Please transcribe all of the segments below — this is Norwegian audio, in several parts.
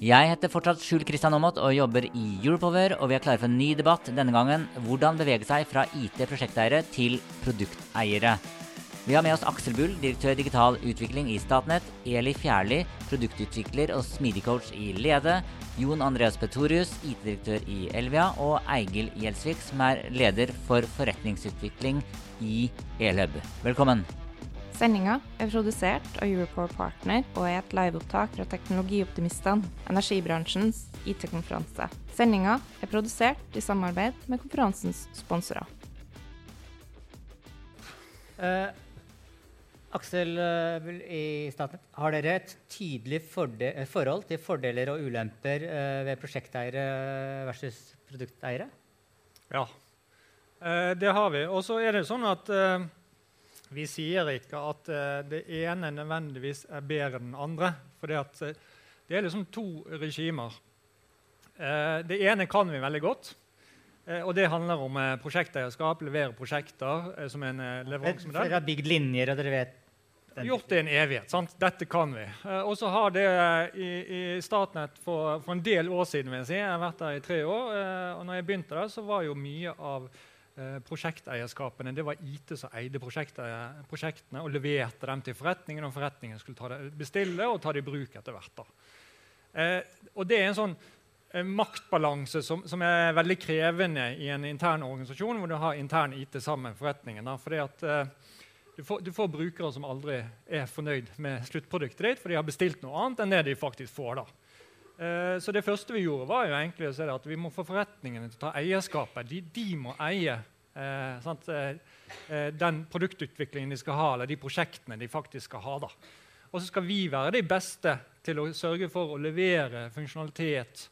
Jeg heter fortsatt Skjul Kristian Aamodt og jobber i Europower, og vi er klare for en ny debatt. Denne gangen hvordan bevege seg fra IT-prosjekteiere til produkteiere. Vi har med oss Aksel Bull, direktør digital utvikling i Statnett, Eli Fjærli, produktutvikler og smidigcoach i Lede, Jon Andreas Petorius, IT-direktør i Elvia, og Eigil Gjelsvik, som er leder for forretningsutvikling i Elhub. Velkommen. Sendinga er produsert av Europore Partner og er et liveopptak fra Teknologioptimistene, energibransjens IT-konferanse. Sendinga er produsert i samarbeid med konferansens sponsorer. Eh, Aksel eh, i Statnett, har dere et tydelig forde eh, forhold til fordeler og ulemper eh, ved prosjekteiere versus produkteiere? Ja, eh, det har vi. Og så er det sånn at eh, vi sier ikke at uh, det ene nødvendigvis er bedre enn den andre. For uh, det er liksom to regimer. Uh, det ene kan vi veldig godt. og det handler om prosjekteierskap, levere prosjekter som en leveransemodell. Dere har bygd linjer, og dere vet den. Gjort det i en evighet. sant? Dette kan vi. og så har det i, i Statnett for, for, en del år siden. vil Jeg si. Jeg har vært der i tre år. og når jeg begynte der, så var jo mye av Eh, prosjekteierskapene. Det var IT som eide prosjektene og leverte dem til forretningen. Og forretningen skulle bestille og ta det i bruk etter hvert. Eh, og det er en sånn eh, maktbalanse som, som, er veldig krevende i en intern organisasjon hvor du har intern IT sammen med forretningen. Da, fordi at eh, du, får, du, får, brukere som aldri er fornøyd med sluttproduktet ditt, for de har bestilt noe annet enn det de faktisk får. da. Eh, så det første vi gjorde, var jo egentlig å si at vi må få forretningene til å ta eierskapet. De, de må eie eh, eh, eh, den produktutviklingen de skal ha, eller de prosjektene de faktisk skal ha. Da. Og så skal vi være de beste til å sørge for å levere funksjonalitet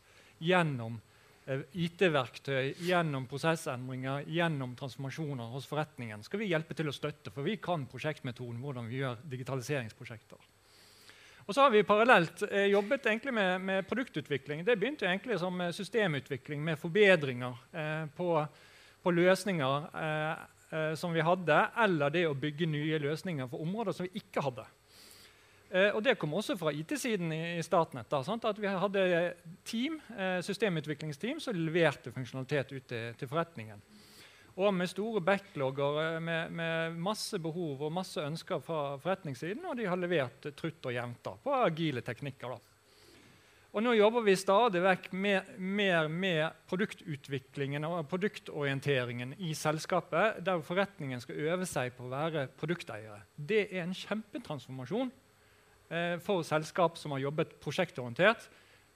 gjennom eh, IT-verktøy, gjennom prosessendringer, gjennom transformasjoner hos forretningen. skal vi hjelpe til å støtte, for vi kan prosjektmetoden, hvordan vi gjør digitaliseringsprosjekter. Og så har vi parallelt eh, jobbet med, med, produktutvikling. Det begynte egentlig som eh, systemutvikling med forbedringer eh, på, på, løsninger eh, eh, som vi hadde, eller det å bygge nye løsninger for områder som vi ikke hadde. Eh, og Det kom også fra IT-siden i, i Statnett. Da, at Vi hadde team, systemutviklingsteam som leverte funksjonalitet ut til, til forretningen. Og med store backlogger eh, med, med, masse behov og masse ønsker fra forretningssiden. Og de har levert trutt og jevnt på agile teknikker. Da. Og nå jobber vi stadig vekk mer, med produktutviklingen og produktorienteringen i selskapet, der forretningen skal øve seg på å være produkteiere. Det er en kjempetransformasjon eh, for selskap som har jobbet prosjektorientert,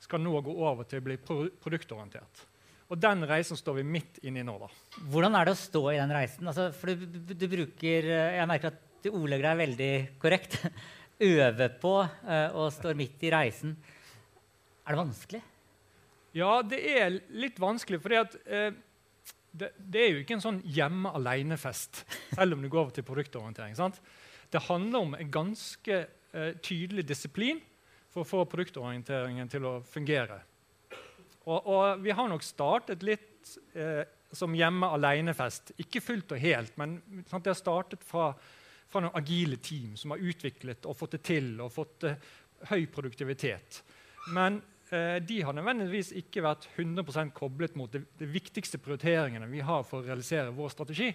skal nå gå over til å bli produktorientert. Og den reisen står vi midt inni nå. da. Hvordan er det å stå i den reisen? Altså, for du, du, bruker Jeg merker at du ordlegger deg veldig korrekt. Øve på uh, og står midt i reisen. Er det vanskelig? Ja, det er litt vanskelig. For uh, det, det, er jo ikke en sånn hjemme alene-fest, selv om du går over til produktorientering. Sant? Det handler om en ganske eh, tydelig disiplin for å få produktorienteringen til å fungere. Og, og, vi har nok startet litt eh, som hjemme alene-fest. Ikke fullt og helt, men sant, det har startet fra, fra, noen agile team som har utviklet og fått det til og fått eh, høy produktivitet. Men eh, de har nødvendigvis ikke vært 100% koblet mot de, de, viktigste prioriteringene vi har for å realisere vår strategi.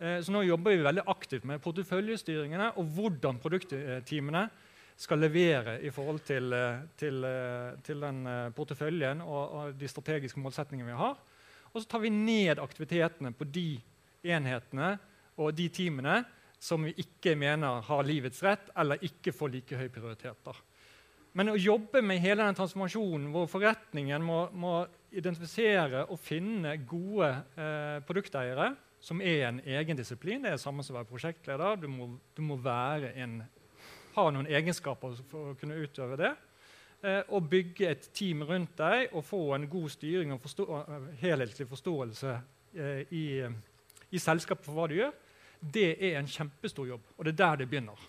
Eh, så nå jobber vi veldig aktivt med porteføljestyringene og hvordan produktteamene skal levere i forhold til, eh, til, eh, til den eh, porteføljen og, og, de strategiske målsetningene vi har. Og så tar vi ned aktivitetene på de enhetene og de teamene som vi ikke mener har livets rett, eller ikke får like høy prioritet. Men å jobbe med hele den transformasjonen hvor forretningen må, må identifisere og finne gode eh, produkteiere, som er en egen disiplin, det er det samme som å være prosjektleder. Du må, du må en ha noen egenskaper for å kunne utøve det. eh, og bygge et team rundt deg og få en god styring og forstå, eh, helhetlig forståelse eh, i, i selskapet for hva du gjør, det er en kjempestor jobb. Og det er der det begynner.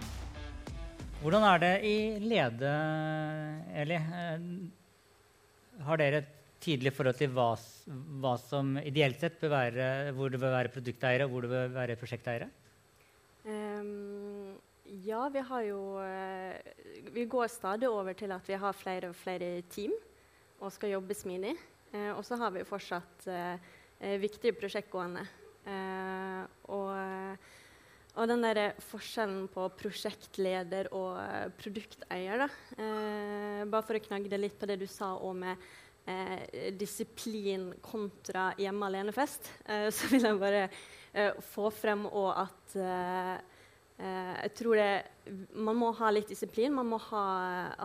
Hvordan er det i Lede, Eli? Eh, har dere et tydelig forhold til hva, hva, som ideelt sett bør være, hvor det bør være produkteiere og hvor det bør være prosjekteiere? Um, ja, vi har jo uh, Vi går stadig over til at vi har flere og flere team og skal jobbe smidig. Uh, og så har vi fortsatt uh, viktige prosjekt gående. og og den der forskjellen på prosjektleder og eh, produkteier, da. Eh, bare for å knagge det litt på det du sa om med eh, disiplin kontra hjemme alene-fest, eh, så vil jeg bare eh, få frem òg at eh, jeg tror det, man må ha litt disiplin. Man må ha,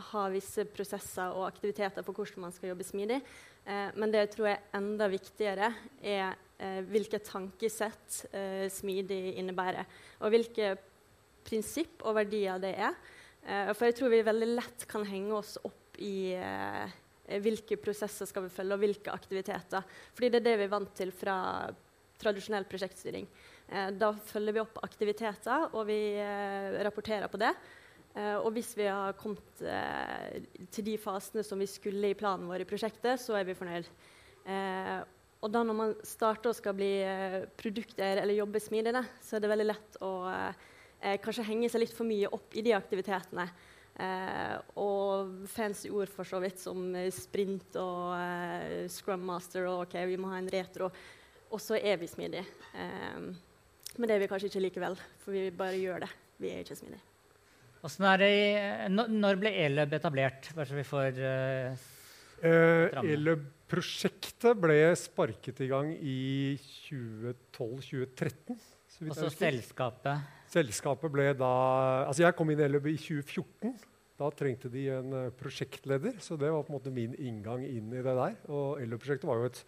ha visse prosesser og aktiviteter for hvordan man skal jobbe smidig. men det jeg tror er enda viktigere, er hvilke tankesett eh, smidig innebærer, og hvilke prinsipp og verdier det er. Eh, for jeg tror vi veldig lett kan henge oss opp i eh, hvilke prosesser skal vi følge, og hvilke aktiviteter. Fordi det er det vi er vant til fra tradisjonell prosjektstyring. Eh, da følger vi opp aktiviteter, og vi eh, rapporterer på det. og hvis vi har kommet til de fasene som vi skulle i planen vår i prosjektet, så er vi fornøyd. Eh, og da når man starter og skal bli eh, produkteier eller jobbe smidig, så er det veldig lett å eh, kanskje henge seg litt for mye opp i de aktivitetene. Eh, og fancy ord for så vidt som sprint og eh, scrum master og OK, vi må ha en retro. Og så er vi smidige. Eh, men det er vi kanskje ikke likevel, for vi bare gjør det. Vi er ikke smidige. når ble Eløb etablert? Bare så vi får uh, uh, Prosjektet ble sparket i gang i 2012-2013. Og så selskapet? Selskapet ble da Altså, jeg kom inn i LØB i 2014. Da trengte de en uh, prosjektleder, så det var på en måte min inngang inn i det der. Og LØB-prosjektet var jo et,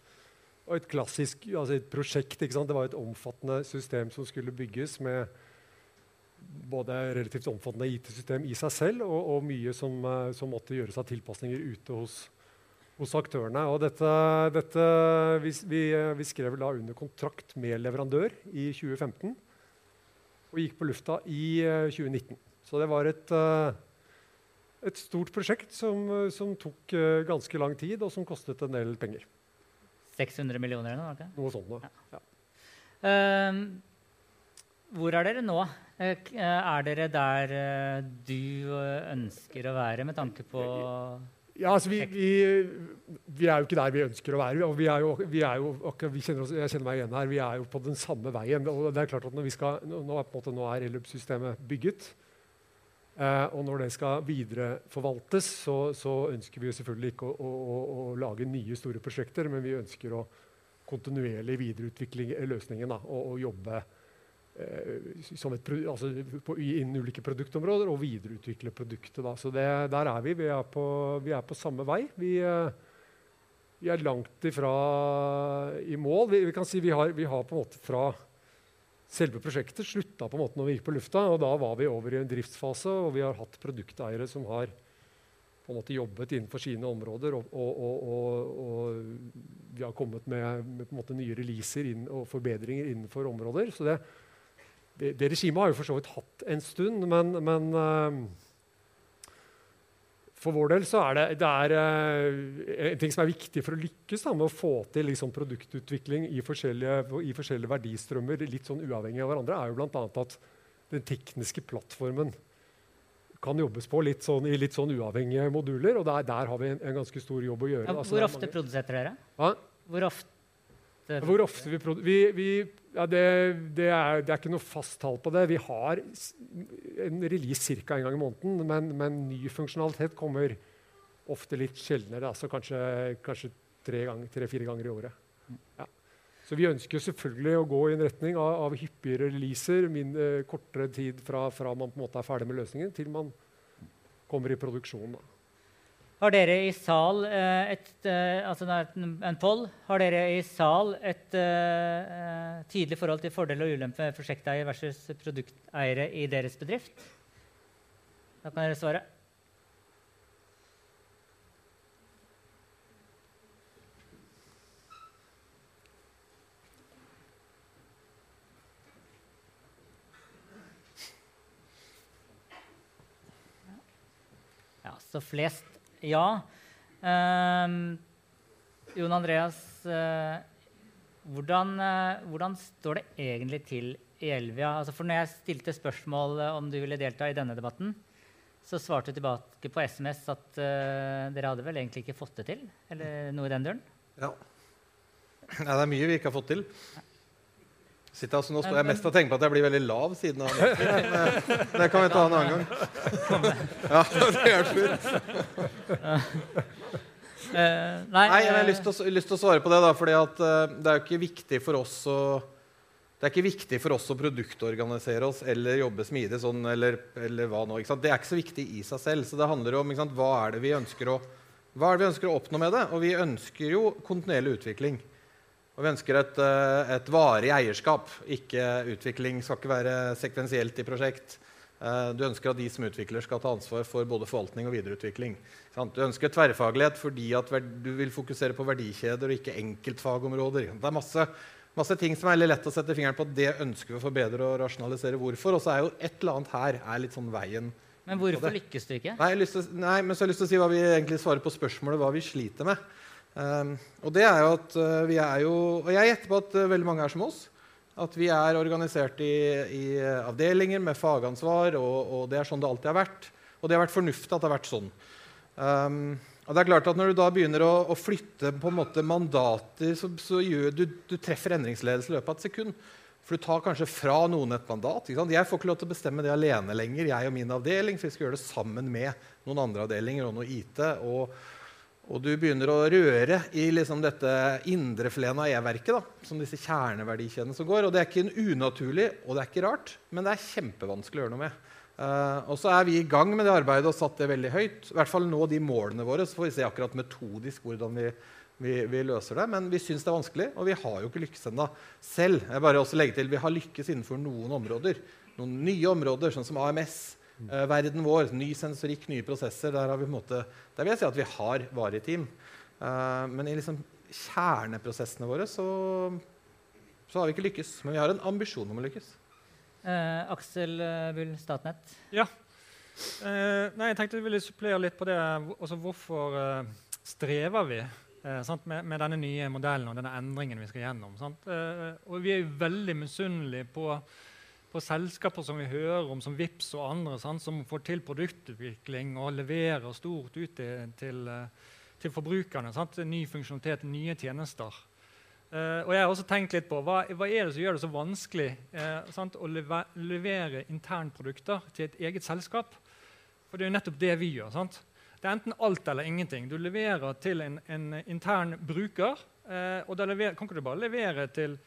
et klassisk altså et prosjekt. Det var et omfattende system som skulle bygges med både relativt omfattende IT-system i seg selv og, og mye som, uh, som, måtte gjøres av tilpasninger ute hos hos aktørene. Og dette, dette vi, vi, vi, skrev da under kontrakt med leverandør i 2015 og gikk på lufta i 2019. Eh, Så det var et, eh, et stort prosjekt som, som, tok eh, ganske lang tid, og som kostet en del penger. 600 millioner eller noe? Noe sånt Da. Ja. Ja. Uh, hvor er dere nå? Er dere der du ønsker å være med tanke på ja, altså vi, vi, vi, er jo ikke der vi ønsker å være. og vi er jo, vi er jo kjenner oss, Jeg kjenner meg igjen her. Vi er jo på den samme veien. og det er klart at Når, skal, nå, måte, nå er ELUB-systemet bygget, eh, og når det skal videreforvaltes, så, så ønsker vi selvfølgelig ikke å, å, å, å, lage nye store prosjekter, men vi ønsker å kontinuerlig videreutvikle løsningen da, og, og jobbe et, altså på, innen ulike produktområder og videreutvikle produktet. Da. Så det, der er vi. Vi er, på, vi er på samme vei. Vi, eh, vi, er langt ifra i mål. Vi, vi kan si vi har, vi har, på en måte fra selve prosjektet slutta på en måte når vi gikk på lufta. og Da var vi over i en driftsfase, og vi har hatt produkteiere som har på en måte jobbet innenfor sine områder. Og, og, og, og vi har kommet med, med nye releaser inn, og forbedringer innenfor områder. så det det, det regimet har jo for så vidt hatt en stund, men, men uh, for vår del så er det, det er, uh, en ting som er viktig for å lykkes da, med å få til liksom, produktutvikling i forskjellige, i forskjellige, verdistrømmer, litt sånn uavhengig av hverandre, er jo bl.a. at den tekniske plattformen kan jobbes på litt sånn, i litt sånn uavhengige moduler. Og der, der har vi en, en, ganske stor jobb å gjøre. Ja, altså, hvor ofte produserer dere? Hvor ofte hvor ofte vi vi, vi, ja, det, det, er, det, er, ikke noe fast tall på det. Vi har en release ca. en gang i måneden, men, men, ny funksjonalitet kommer ofte litt sjeldnere. Altså kanskje, kanskje tre-fire tre, ganger i året. Ja. Så vi ønsker selvfølgelig å gå i en retning av, av hyppigere releaser, min, eh, kortere tid fra, fra, man på en måte er ferdig med løsningen, til man kommer i produksjon. Da. Har dere i sal uh, et, uh, altså en, poll, har dere i sal et tydelig forhold til fordel og ulempe prosjekteier versus produkteiere i deres bedrift? Da kan dere svare. Ja, Så flest ja. Um, Jon Andreas, uh, hvordan, uh, hvordan, står det egentlig til i Elvia? Altså for når jeg stilte spørsmål uh, om du ville delta i denne debatten, så svarte du tilbake på SMS at dere hadde vel egentlig ikke fått det til? Eller noe i den duren? Ja. ja. Det er mye vi ikke har fått til. Sitter, altså, nå står jeg mest og tenker på at jeg blir veldig lav siden av det. Det kan vi ta en annen gang. Ja, det er Uh, nei, nei, jeg har lyst til, å, lyst til, å, svare på det. da, fordi at, Det er jo ikke viktig for oss å det er ikke viktig for oss å produktorganisere oss eller jobbe smidig. sånn, eller, eller hva nå, Det er ikke så viktig i seg selv. Så det handler om sant, hva er det vi ønsker å, hva er det vi ønsker å oppnå med det. Og vi ønsker jo kontinuerlig utvikling. Og vi ønsker et, eh, et, varig eierskap. Ikke utvikling skal ikke være sekvensielt i prosjekt. Eh, du ønsker at de som utvikler, skal ta ansvar for både forvaltning og videreutvikling. Du ønsker tverrfaglighet fordi du vil fokusere på verdikjeder og ikke enkeltfagområder. Det er masse, masse, ting som er lett å sette fingeren på. Det ønsker vi å forbedre og rasjonalisere. Hvorfor? Og så er jo et eller annet her er litt sånn veien. Men hvorfor lykkes du ikke? Nei, til, nei, men så har jeg lyst til å si hva vi egentlig svarer på spørsmålet hva vi sliter med. Um, og det er jo at uh, vi er jo Og jeg gjetter på at uh, veldig mange er som oss. At vi er organisert i, i uh, avdelinger med fagansvar, og, og, det er sånn det alltid har vært. Og det har vært fornuftig at det har vært sånn. Um, og det er klart at Når du da begynner å, å flytte på en måte mandater, så, så gjør du, du treffer endringsledelse i løpet av et sekund. For du tar kanskje fra noen et mandat. Jeg får ikke lov til å bestemme det alene lenger, jeg og min avdeling, for vi skal gjøre det sammen med noen andre avdelinger og noe IT. og og du begynner å røre i liksom dette indreflene av E-verket, som disse kjerneverdikjedene som går. Og det er ikke unaturlig, og det er ikke rart, men det er kjempevanskelig å gjøre noe med. Uh, og så er vi i gang med det arbeidet og satt det veldig høyt. I hvert fall nå de målene våre. Så får vi se akkurat metodisk hvordan vi, vi, vi løser det. Men vi syns det er vanskelig, og vi har jo ikke lykkes ennå selv. Jeg bare også legger til, Vi har lykkes innenfor noen områder. Noen nye områder, sånn som AMS Uh, verden vår, ny sensorikk, nye prosesser, der, måte, der, vil jeg si at vi har varige team. Uh, men i liksom kjerneprosessene våre så, så, har vi ikke lykkes. Men vi har en ambisjon om å lykkes. Uh, Aksel Bull, Statnett. Ja. nei, jeg tenkte jeg ville supplere litt på det. Altså, hvorfor strever vi med, med, denne nye modellen og denne endringen vi skal gjennom? og vi er jo veldig misunnelige på på selskaper som vi hører om, som Vips og andre, sant, som får til produktutvikling og leverer stort ut til, til, eh, til forbrukerne. Sant? Ny funksjonalitet, nye tjenester. Eh, og jeg har også tenkt litt på hva, hva er det som gjør det så vanskelig eh, sant, å leve, levere internprodukter til et eget selskap. For det er jo nettopp det vi gjør. Sant? Det er enten alt eller ingenting. Du leverer til en, en intern bruker, eh, og da lever, kan ikke du bare levere til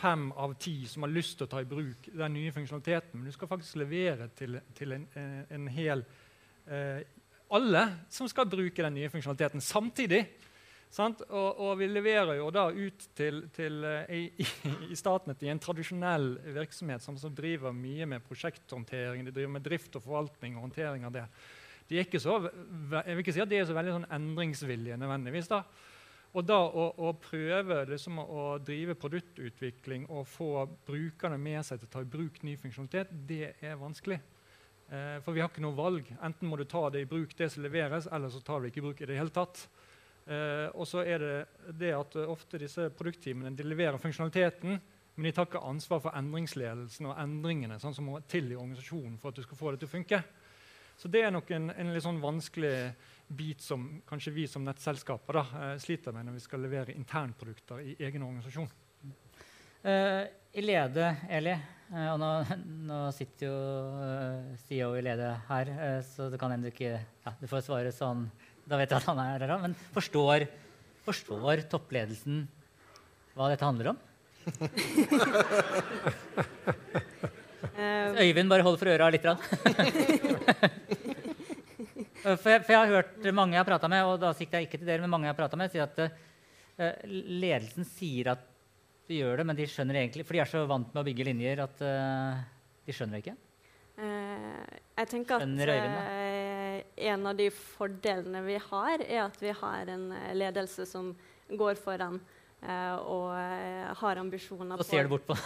fem av ti som har lyst til å ta i bruk den nye funksjonaliteten. Men du skal faktisk levere til, til en, en, hel eh, Alle som skal bruke den nye funksjonaliteten samtidig. Og, og, vi leverer jo da ut til, til eh, i, i, Statnett i en tradisjonell virksomhet som, som, driver mye med prosjekthåndtering, de driver med drift og forvaltning og håndtering av det. De er ikke så, jeg vil ikke si at de er så veldig sånn endringsvillige nødvendigvis. da, og da å, å prøve liksom, å drive produktutvikling og få brukerne med seg til å ta i bruk ny funksjonalitet, det er vanskelig. Eh, for vi har ikke noe valg. Enten må du ta det i bruk, det som leveres, eller så tar vi ikke i bruk i det hele tatt. Eh, og så er det det at ofte disse produktteamene de leverer funksjonaliteten, men de tar ikke ansvar for endringsledelsen og endringene sånn som må til i organisasjonen for at du skal få det til å funke. Så det er nok en, en litt sånn vanskelig bit som kanskje vi som nettselskaper da, eh, sliter med når vi skal levere internprodukter i egen organisasjon. Uh, I Lede, Eli, uh, og nå, nå, sitter jo uh, CEO i Lede her, så det kan hende du ikke ja, du får svare sånn da vet jeg at han er her da. Men forstår, forstår toppledelsen hva dette handler om? Eh, Øyvind, bare hold for øra litt. grann. for, jeg, for jeg har hørt mange jeg har prata med, og da sikter jeg ikke til dere, men mange jeg har pratet med, sier at uh, ledelsen sier at de gjør det, men de skjønner egentlig, for de er så vant med å bygge linjer at uh, de skjønner det ikke. Uh, jeg tenker Skjønner at eh, en av de fordelene vi har, er at vi har en eh, ledelse som går foran eh, og eh, har ambisjoner Så ser du bort på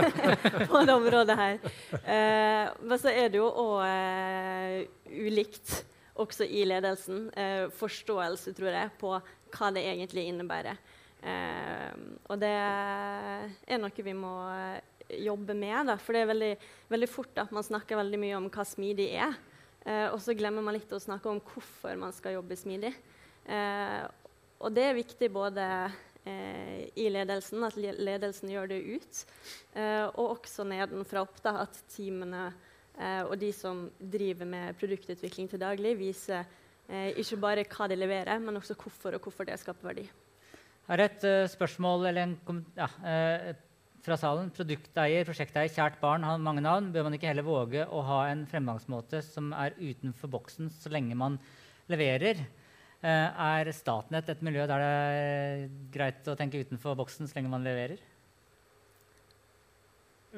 på det området her. Eh, men så er det jo òg ulikt også i ledelsen. Eh, forståelse, tror jeg, på hva det egentlig innebærer. Eh, og det er noe vi må eh, jobbe med. Da. For det er veldig, veldig fort at man snakker veldig mye om hva smidig er. Eh, og så glemmer man litt å snakke om hvorfor man skal jobbe smidig. Eh, og det er viktig både eh, i ledelsen, at ledelsen gjør det ut, eh, og også nedenfra opp, da, at teamene eh, og de som driver med produktutvikling til daglig, viser eh, ikke bare hva de leverer, men også hvorfor og hvorfor det skaper verdi. Her er et uh, spørsmål en, ja, uh, fra salen. Produkteier, prosjekteier, kjært barn har mange navn. Bør man ikke heller våge å ha en fremgangsmåte som er utenfor boksen så lenge man leverer? Eh, er Statnett et miljø der det er greit å tenke utenfor boksen så lenge man leverer?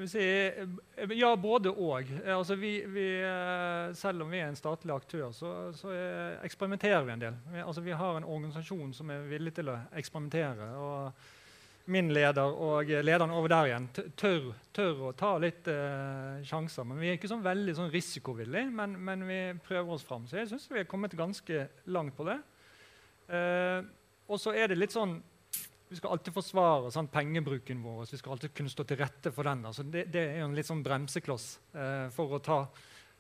Si, eh, ja, både og. Eh, Altså selv om vi er en statlig aktør, så, så eksperimenterer vi en del. Vi, altså vi har en organisasjon som er villig til å eksperimentere. og Min leder og lederen over der igjen tør, tør å ta litt eh, sjanser. Men vi er ikke sånn veldig sånn risikovillige, men, men vi prøver oss fram. Så jeg syns vi er kommet ganske langt på det. Eh, og så er det litt sånn vi skal alltid forsvare sånn, pengebruken vår. Vi skal alltid kunne stå til rette for den. Altså, det, det er jo en litt sånn bremsekloss eh, for å ta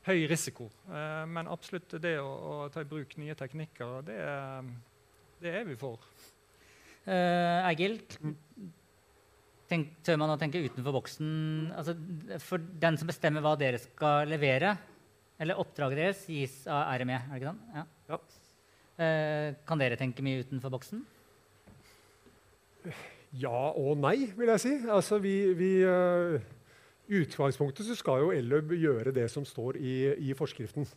høy risiko. Eh, men absolutt det å, å ta i bruk nye teknikker, det, er- det er vi for. Uh, Egil, tenk, tør man å tenke utenfor boksen? Altså, for den som bestemmer hva dere skal levere, eller oppdraget deres, gis av RME, er det ikke sånn? Ja. Ja. Eh, kan dere tenke mye utenfor boksen? Ja og nei, vil jeg si. Altså, vi, vi, eh, I utgangspunktet så skal jo Elløb gjøre det som står i, i forskriften.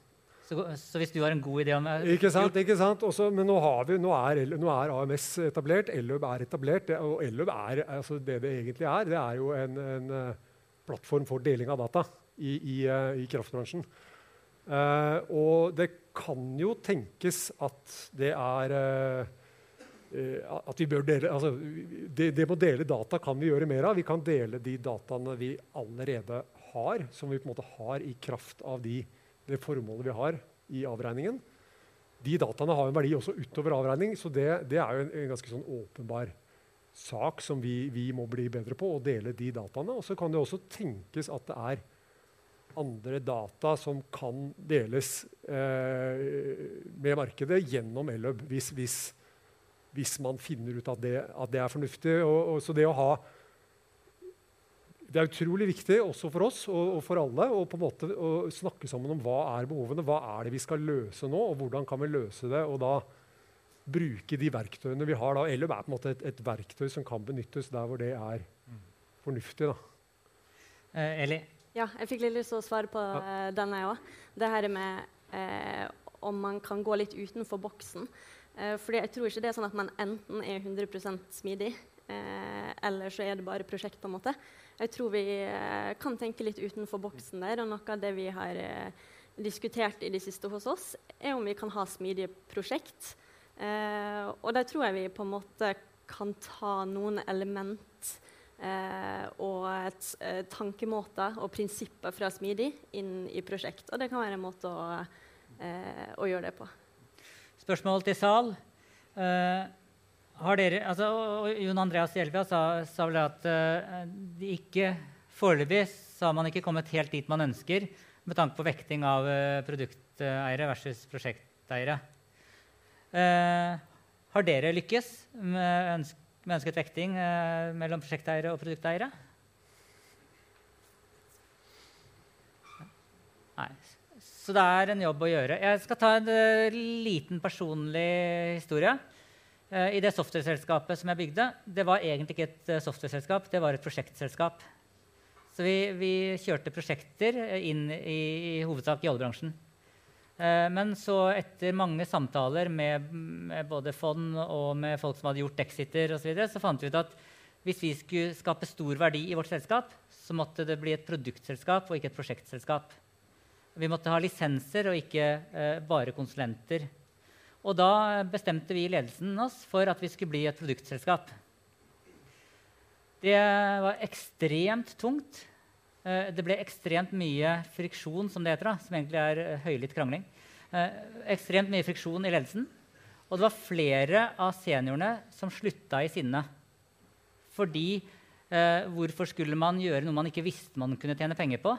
Så, så hvis du har en god idé om Ikke sant? ikke sant? Også, men nå, har vi, nå, er, nå er AMS etablert, Elløb er etablert. Det, og Elløb er, altså det det egentlig er, det er jo en, en eh, plattform for deling av data i, i, eh, i kraftbransjen. Uh, og det kan jo tenkes at det er eh, eh, at vi bør dele, altså, det, det med å dele data kan vi gjøre mer av. Vi kan dele de dataene vi allerede har, som vi på en måte har i kraft av de, det formålet vi har i avregningen. De dataene har en verdi også utover avregning, så det, det er jo en, en ganske sånn åpenbar sak som vi, vi må bli bedre på, å dele de dataene. Og så kan det også tenkes at det er andre data som kan deles eh, med markedet gjennom Elløb, hvis, hvis, hvis man finner ut at det, at det er fornuftig. Og, og, så det å ha det er utrolig viktig også for oss og, og for alle å på en måte å snakke sammen om hva er behovene, hva er det vi skal løse nå, og hvordan kan vi løse det. Og da bruke de verktøyene vi har. da. Er på en måte et, et verktøy som kan benyttes der hvor det er fornuftig. da. Eh, Eli? Ja, jeg fikk litt lyst til å svare på eh, den, jeg òg. Det her med eh, om man kan gå litt utenfor boksen. Eh, fordi jeg tror ikke det er sånn at man enten er 100% smidig, eh, eller så er det bare prosjekt. på en måte. Jeg tror vi eh, kan tenke litt utenfor boksen der. Og noe av det vi har eh, diskutert i det siste hos oss, er om vi kan ha smidige prosjekt. Eh, og der tror jeg vi på en måte kan ta noen element eh, og et, eh, tankemåter og prinsipper fra Smidig inn i prosjekt. Og det kan være en måte å, eh, å gjøre det på. Spørsmål til sal. Eh, dere, altså, Jon Andreas Hjelvia sa, sa vel at eh, de ikke Foreløpig har man ikke kommet helt dit man ønsker med tanke på vekting av eh, produkteiere versus prosjekteiere. Har dere lykkes med, ønsk, med ønsket vekting eh, mellom prosjekteiere og produkteiere? Nei. Så det er en jobb å gjøre. Jeg skal ta en uh, liten personlig historie. Uh, I det software-selskapet som jeg bygde, det var egentlig ikke et uh, software-selskap, det var et prosjektselskap. Så vi, vi kjørte prosjekter inn i, i hovedsak i oljebransjen. Men så etter mange samtaler med, med, både fond og med folk som hadde gjort exiter, og så, videre, så fant vi ut at hvis vi skulle skape stor verdi i vårt selskap, så måtte det bli et produktselskap og ikke et prosjektselskap. Vi måtte ha lisenser og ikke eh, bare konsulenter. Og da bestemte vi ledelsen oss for at vi skulle bli et produktselskap. Det var ekstremt tungt. Eh, det ble ekstremt mye friksjon, som det heter, da, som egentlig er eh, høylytt krangling. Eh, ekstremt mye friksjon i ledelsen. Og det var flere av seniorene som slutta i sinne. Fordi eh, hvorfor skulle man gjøre noe man ikke visste man kunne tjene penger på?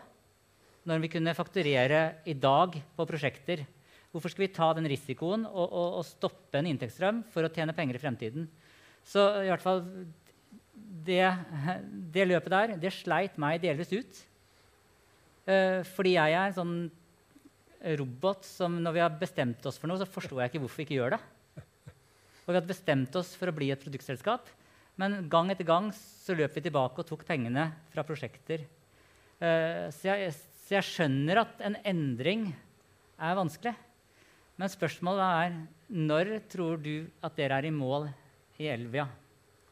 når vi kunne fakturere i dag på prosjekter. Hvorfor skulle vi ta den risikoen og, og, og, stoppe en inntektsstrøm for å tjene penger i fremtiden? Så i hvert fall det, det løpet der det sleit meg delvis ut. Eh, fordi jeg er en sånn robot som når vi har bestemt oss for noe, så forstår jeg ikke hvorfor vi ikke gjør det. Og vi hadde bestemt oss for å bli et produktselskap, men gang etter gang så løp vi tilbake og tok pengene fra prosjekter. Eh, så jeg, så jeg skjønner at en endring er vanskelig. Men spørsmålet er når tror du at dere er i mål i Elvia?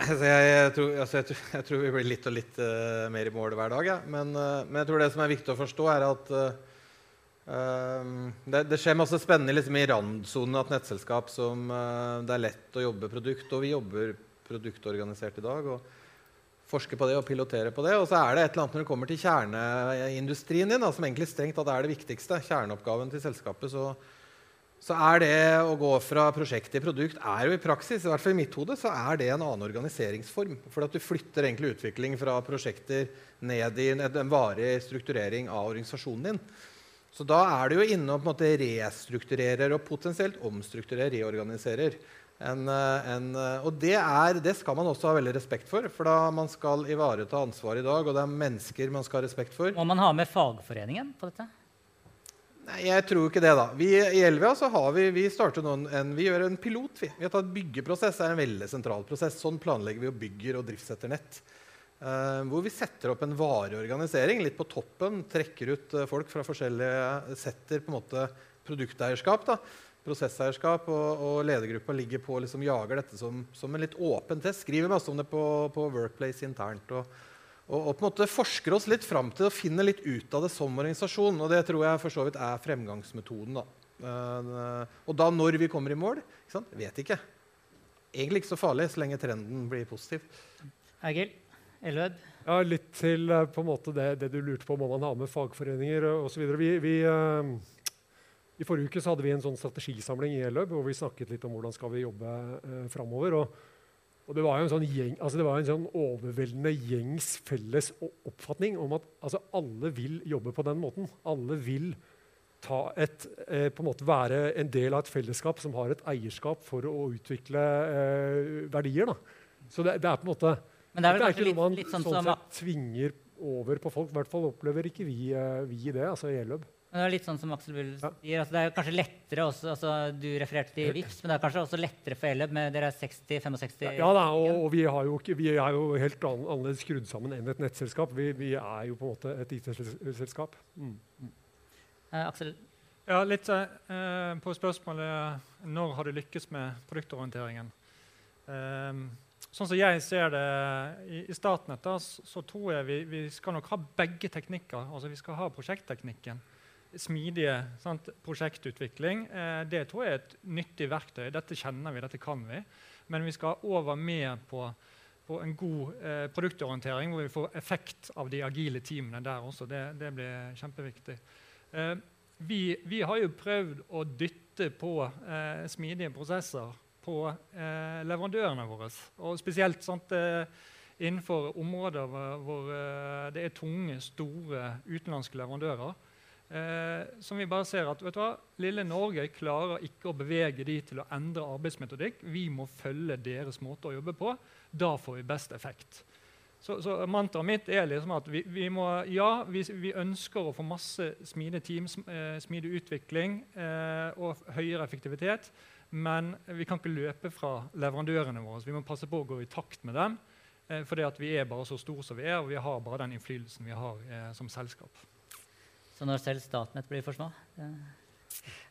Altså jeg, jeg, tror, altså jeg, tror, jeg, tror, vi blir litt og litt uh, mer i mål hver dag. Ja. Men, uh, men, jeg tror det som er viktig å forstå, er at uh, det, det, skjer masse spennende liksom, i randsonen av et nettselskap som det er lett å jobbe produkt. Og vi jobber produktorganisert i dag og forsker på det og piloterer på det. Og så er det et eller annet når det kommer til kjerneindustrien din, da, som egentlig strengt tatt er det viktigste, kjerneoppgaven til selskapet, så, så, er det å gå fra prosjekt til produkt er jo i praksis, i hvert fall i mitt hode, så er det en annen organiseringsform. For at du flytter egentlig utvikling fra prosjekter ned i en, varig strukturering av organisasjonen din. Så da er du jo inne og på en måte restrukturerer og potensielt omstrukturerer, reorganiserer. En, eh, en, eh, og det, er, det, skal man også ha veldig respekt for, for da man skal ivareta ansvar i dag, og det er mennesker man skal ha respekt for. Må man ha med fagforeningen på dette? Jeg tror ikke det. da. Vi, I Elvia så har vi, vi, en, vi gjør en pilot. Vi. vi har tatt Byggeprosess det er en veldig sentral prosess. Sånn planlegger vi og bygger og driftssetter nett. Eh, hvor vi setter opp en varig organisering litt på toppen. Trekker ut uh, folk fra forskjellige Setter på en måte produkteierskap. da, Prosesseierskap og, og ledergruppa ligger på liksom jager dette som, som, en litt åpen test. Skriver masse om det på, på Workplace internt. Og, og, og, på en måte forsker oss litt fram til å finne litt ut av det som organisasjon. Og det tror jeg for så vidt er fremgangsmetoden. da. Uh, og da når vi kommer i mål, ikke sant? vet ikke. Egentlig ikke så farlig så lenge trenden blir positiv. Egil? Elved? Ja, litt til eh, på en måte det, det, du lurte på, må man ha med fagforeninger osv. Vi, vi, uh, I forrige uke hadde vi en sånn strategisamling i Elløb hvor vi snakket litt om hvordan skal vi jobbe uh, framover. Og, og, det var jo en sånn, gjeng, altså det var en sånn overveldende gjengs felles oppfatning om at altså, alle vil jobbe på den måten. Alle vil et, eh, på en måte være en del av et fellesskap som har et eierskap for å utvikle eh, verdier. Da. Så det, det, er på en måte men det er, det er ikke noe man litt, sånn, sånn sett tvinger over på folk. I hvert fall opplever ikke vi, eh, vi det. altså i Eløb. Men det er litt sånn som Aksel Bull ja. sier. Altså, det er kanskje lettere også, altså, Du refererte til VIPS, men det er kanskje også lettere for Eløb med dere 60-65 Ja, da, og, og, vi, jo vi, er jo helt annerledes skrudd sammen enn et nettselskap. Vi, vi er jo på en måte et IT-selskap. Mm. Mm. Uh, Aksel? Ja, litt eh, på spørsmålet når har du lykkes med produktorienteringen. Eh, Sånn som jeg ser det i, i Statnett, da, så, så, tror jeg vi, vi, skal nok ha begge teknikker. Altså Vi skal ha prosjektteknikken. Smidige sant? prosjektutvikling. Eh, det tror jeg er et nyttig verktøy. Dette kjenner vi, dette kan vi. Men vi skal over mer på, på en god eh, produktorientering, hvor vi får effekt av de agile teamene der også. Det, det blir kjempeviktig. Eh, vi, vi, har jo prøvd å dytte på eh, smidige prosesser på eh, leverandørene våre. Og spesielt sant, eh, innenfor områder hvor, hvor det er tunge, store utenlandske leverandører. Eh, som vi bare ser at hva, Lille Norge klarer ikke å bevege de til å endre arbeidsmetodikk. Vi må følge deres måte å jobbe på. Da får vi best effekt. Så, så Mantraet mitt er liksom at vi, vi må, ja, vi, vi, ønsker å få masse smidige team, eh, smidig utvikling eh, og høyere effektivitet. Men vi kan ikke løpe fra leverandørene våre. Vi må passe på å gå i takt med dem. Eh, fordi vi er bare så store som vi er, og vi har bare den innflytelsen vi har eh, som selskap. Så når selv Statnett blir for små eh,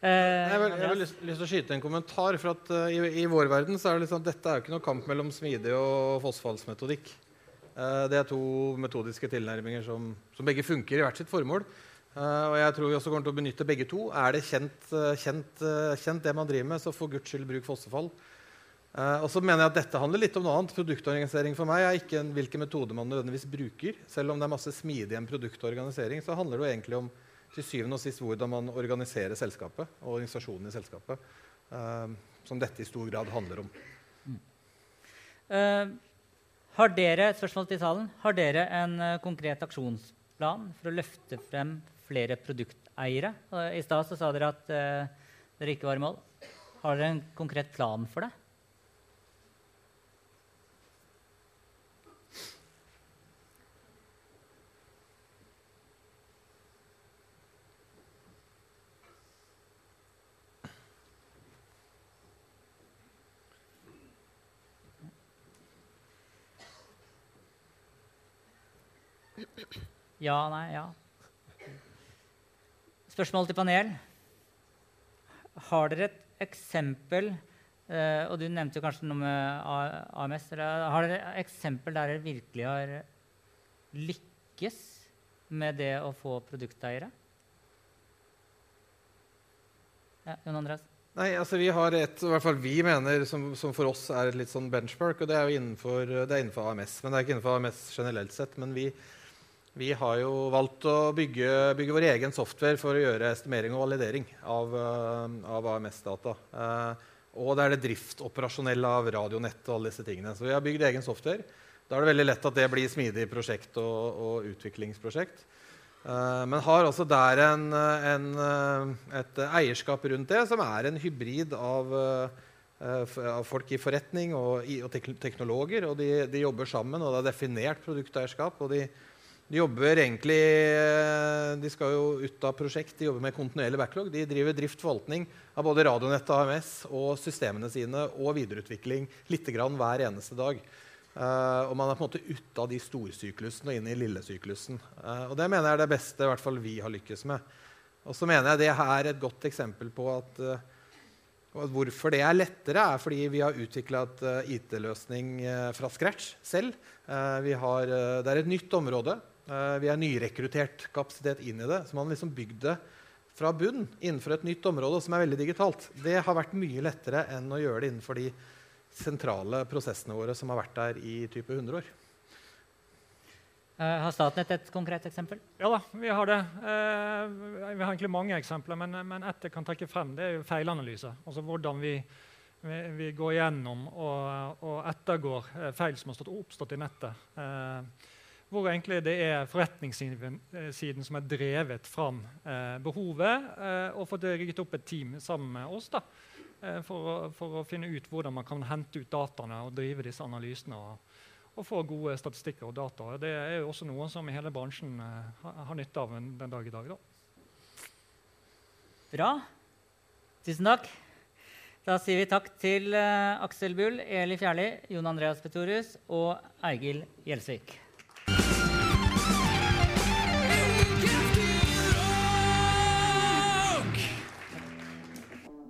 jeg har, lyst, lyst, til å skyte en kommentar. for at uh, i, i, vår verden så er det liksom, Dette er jo ikke noe kamp mellom smidig og fossfallsmetodikk. Uh, det er to metodiske tilnærminger som, som, begge funker i hvert sitt formål. Uh, og jeg tror vi også kommer til å benytte begge to. Er det kjent, kjent, kjent det man driver med, så for guds skyld bruk fossefall. Uh, og så mener jeg at Dette handler litt om noe annet. Produktorganisering for meg er ikke en, hvilken metode man nødvendigvis bruker. Selv om det er masse smidig en produktorganisering, så handler det jo egentlig om til syvende og sist hvordan man organiserer selskapet og organisasjonen i selskapet. Uh, som dette i stor grad handler om. Mm. Uh, har dere spørsmål til salen, har dere en konkret aksjonsplan for å løfte frem flere produkteiere? I stad sa dere at dere ikke var i mål. Har dere en konkret plan for det? Ja, nei, ja. Spørsmål til panel. Har dere et eksempel eh, Og du nevnte jo kanskje noe med AMS. har dere et eksempel der dere virkelig har lykkes med det å få produkteiere? Ja, Jon Andreas? Nei, altså Vi har et i hvert fall vi mener, som, som, for oss er et litt sånn benchmark. og Det er jo innenfor, det er innenfor AMS. Men det er ikke innenfor AMS generelt sett. Men vi, vi har jo valgt å bygge, bygge, vår egen software for å gjøre estimering og validering av, uh, av AMS-data. Uh, og det er det driftoperasjonelle av radionett og alle disse tingene. Så vi har bygd egen software. Da er det veldig lett at det blir smidig prosjekt og, og utviklingsprosjekt. Uh, men har også der en, en, et eierskap rundt det som er en hybrid av, av folk i forretning og, og teknologer. og de, de, jobber sammen, og det er definert produkteierskap. og de de jobber egentlig, eh, de skal jo ut av prosjekt, de jobber med kontinuerlig backlog. De driver drift forvaltning av både Radionett AMS og systemene sine og videreutvikling litt grann hver eneste dag. Uh, og man er på en måte ute av de storsyklusene og inn i lillesyklusen. Uh, og det mener jeg er det beste i hvert fall vi har lykkes med. Og så mener jeg det er et godt eksempel på at Hvorfor det er lettere, er fordi vi har utvikla et IT-løsning fra scratch selv. Har, det er et nytt område. Eh, vi har nyrekruttert kapasitet inn i det. Så man har liksom bygd det fra bunn innenfor et nytt område som er veldig digitalt. Det har vært mye lettere enn å gjøre det innenfor de sentrale prosessene våre som har vært der i type 100 år. Uh, har Statnett et konkret eksempel? Ja da, vi har det. Uh, vi har egentlig mange eksempler, men, men ett jeg kan trekke frem, det er jo feilanalyse. Altså hvordan vi, vi, vi går gjennom og, og ettergår feil som har oppstått i nettet. Hvor egentlig det er forretningssiden eh, som har drevet fram eh, behovet, eh, og fått rigget opp et team sammen med oss da, eh, for, å, for, å, finne ut hvordan man kan hente ut dataene og drive disse analysene. Og, og få gode statistikker og data. Det er jo også noe som hele bransjen eh, har nytte av den dag i dag. Da. Bra. Tusen takk. Da sier vi takk til uh, Aksel Bull, Eli Fjerli, Jon Andreas Petorius og Eigil Gjelsvik.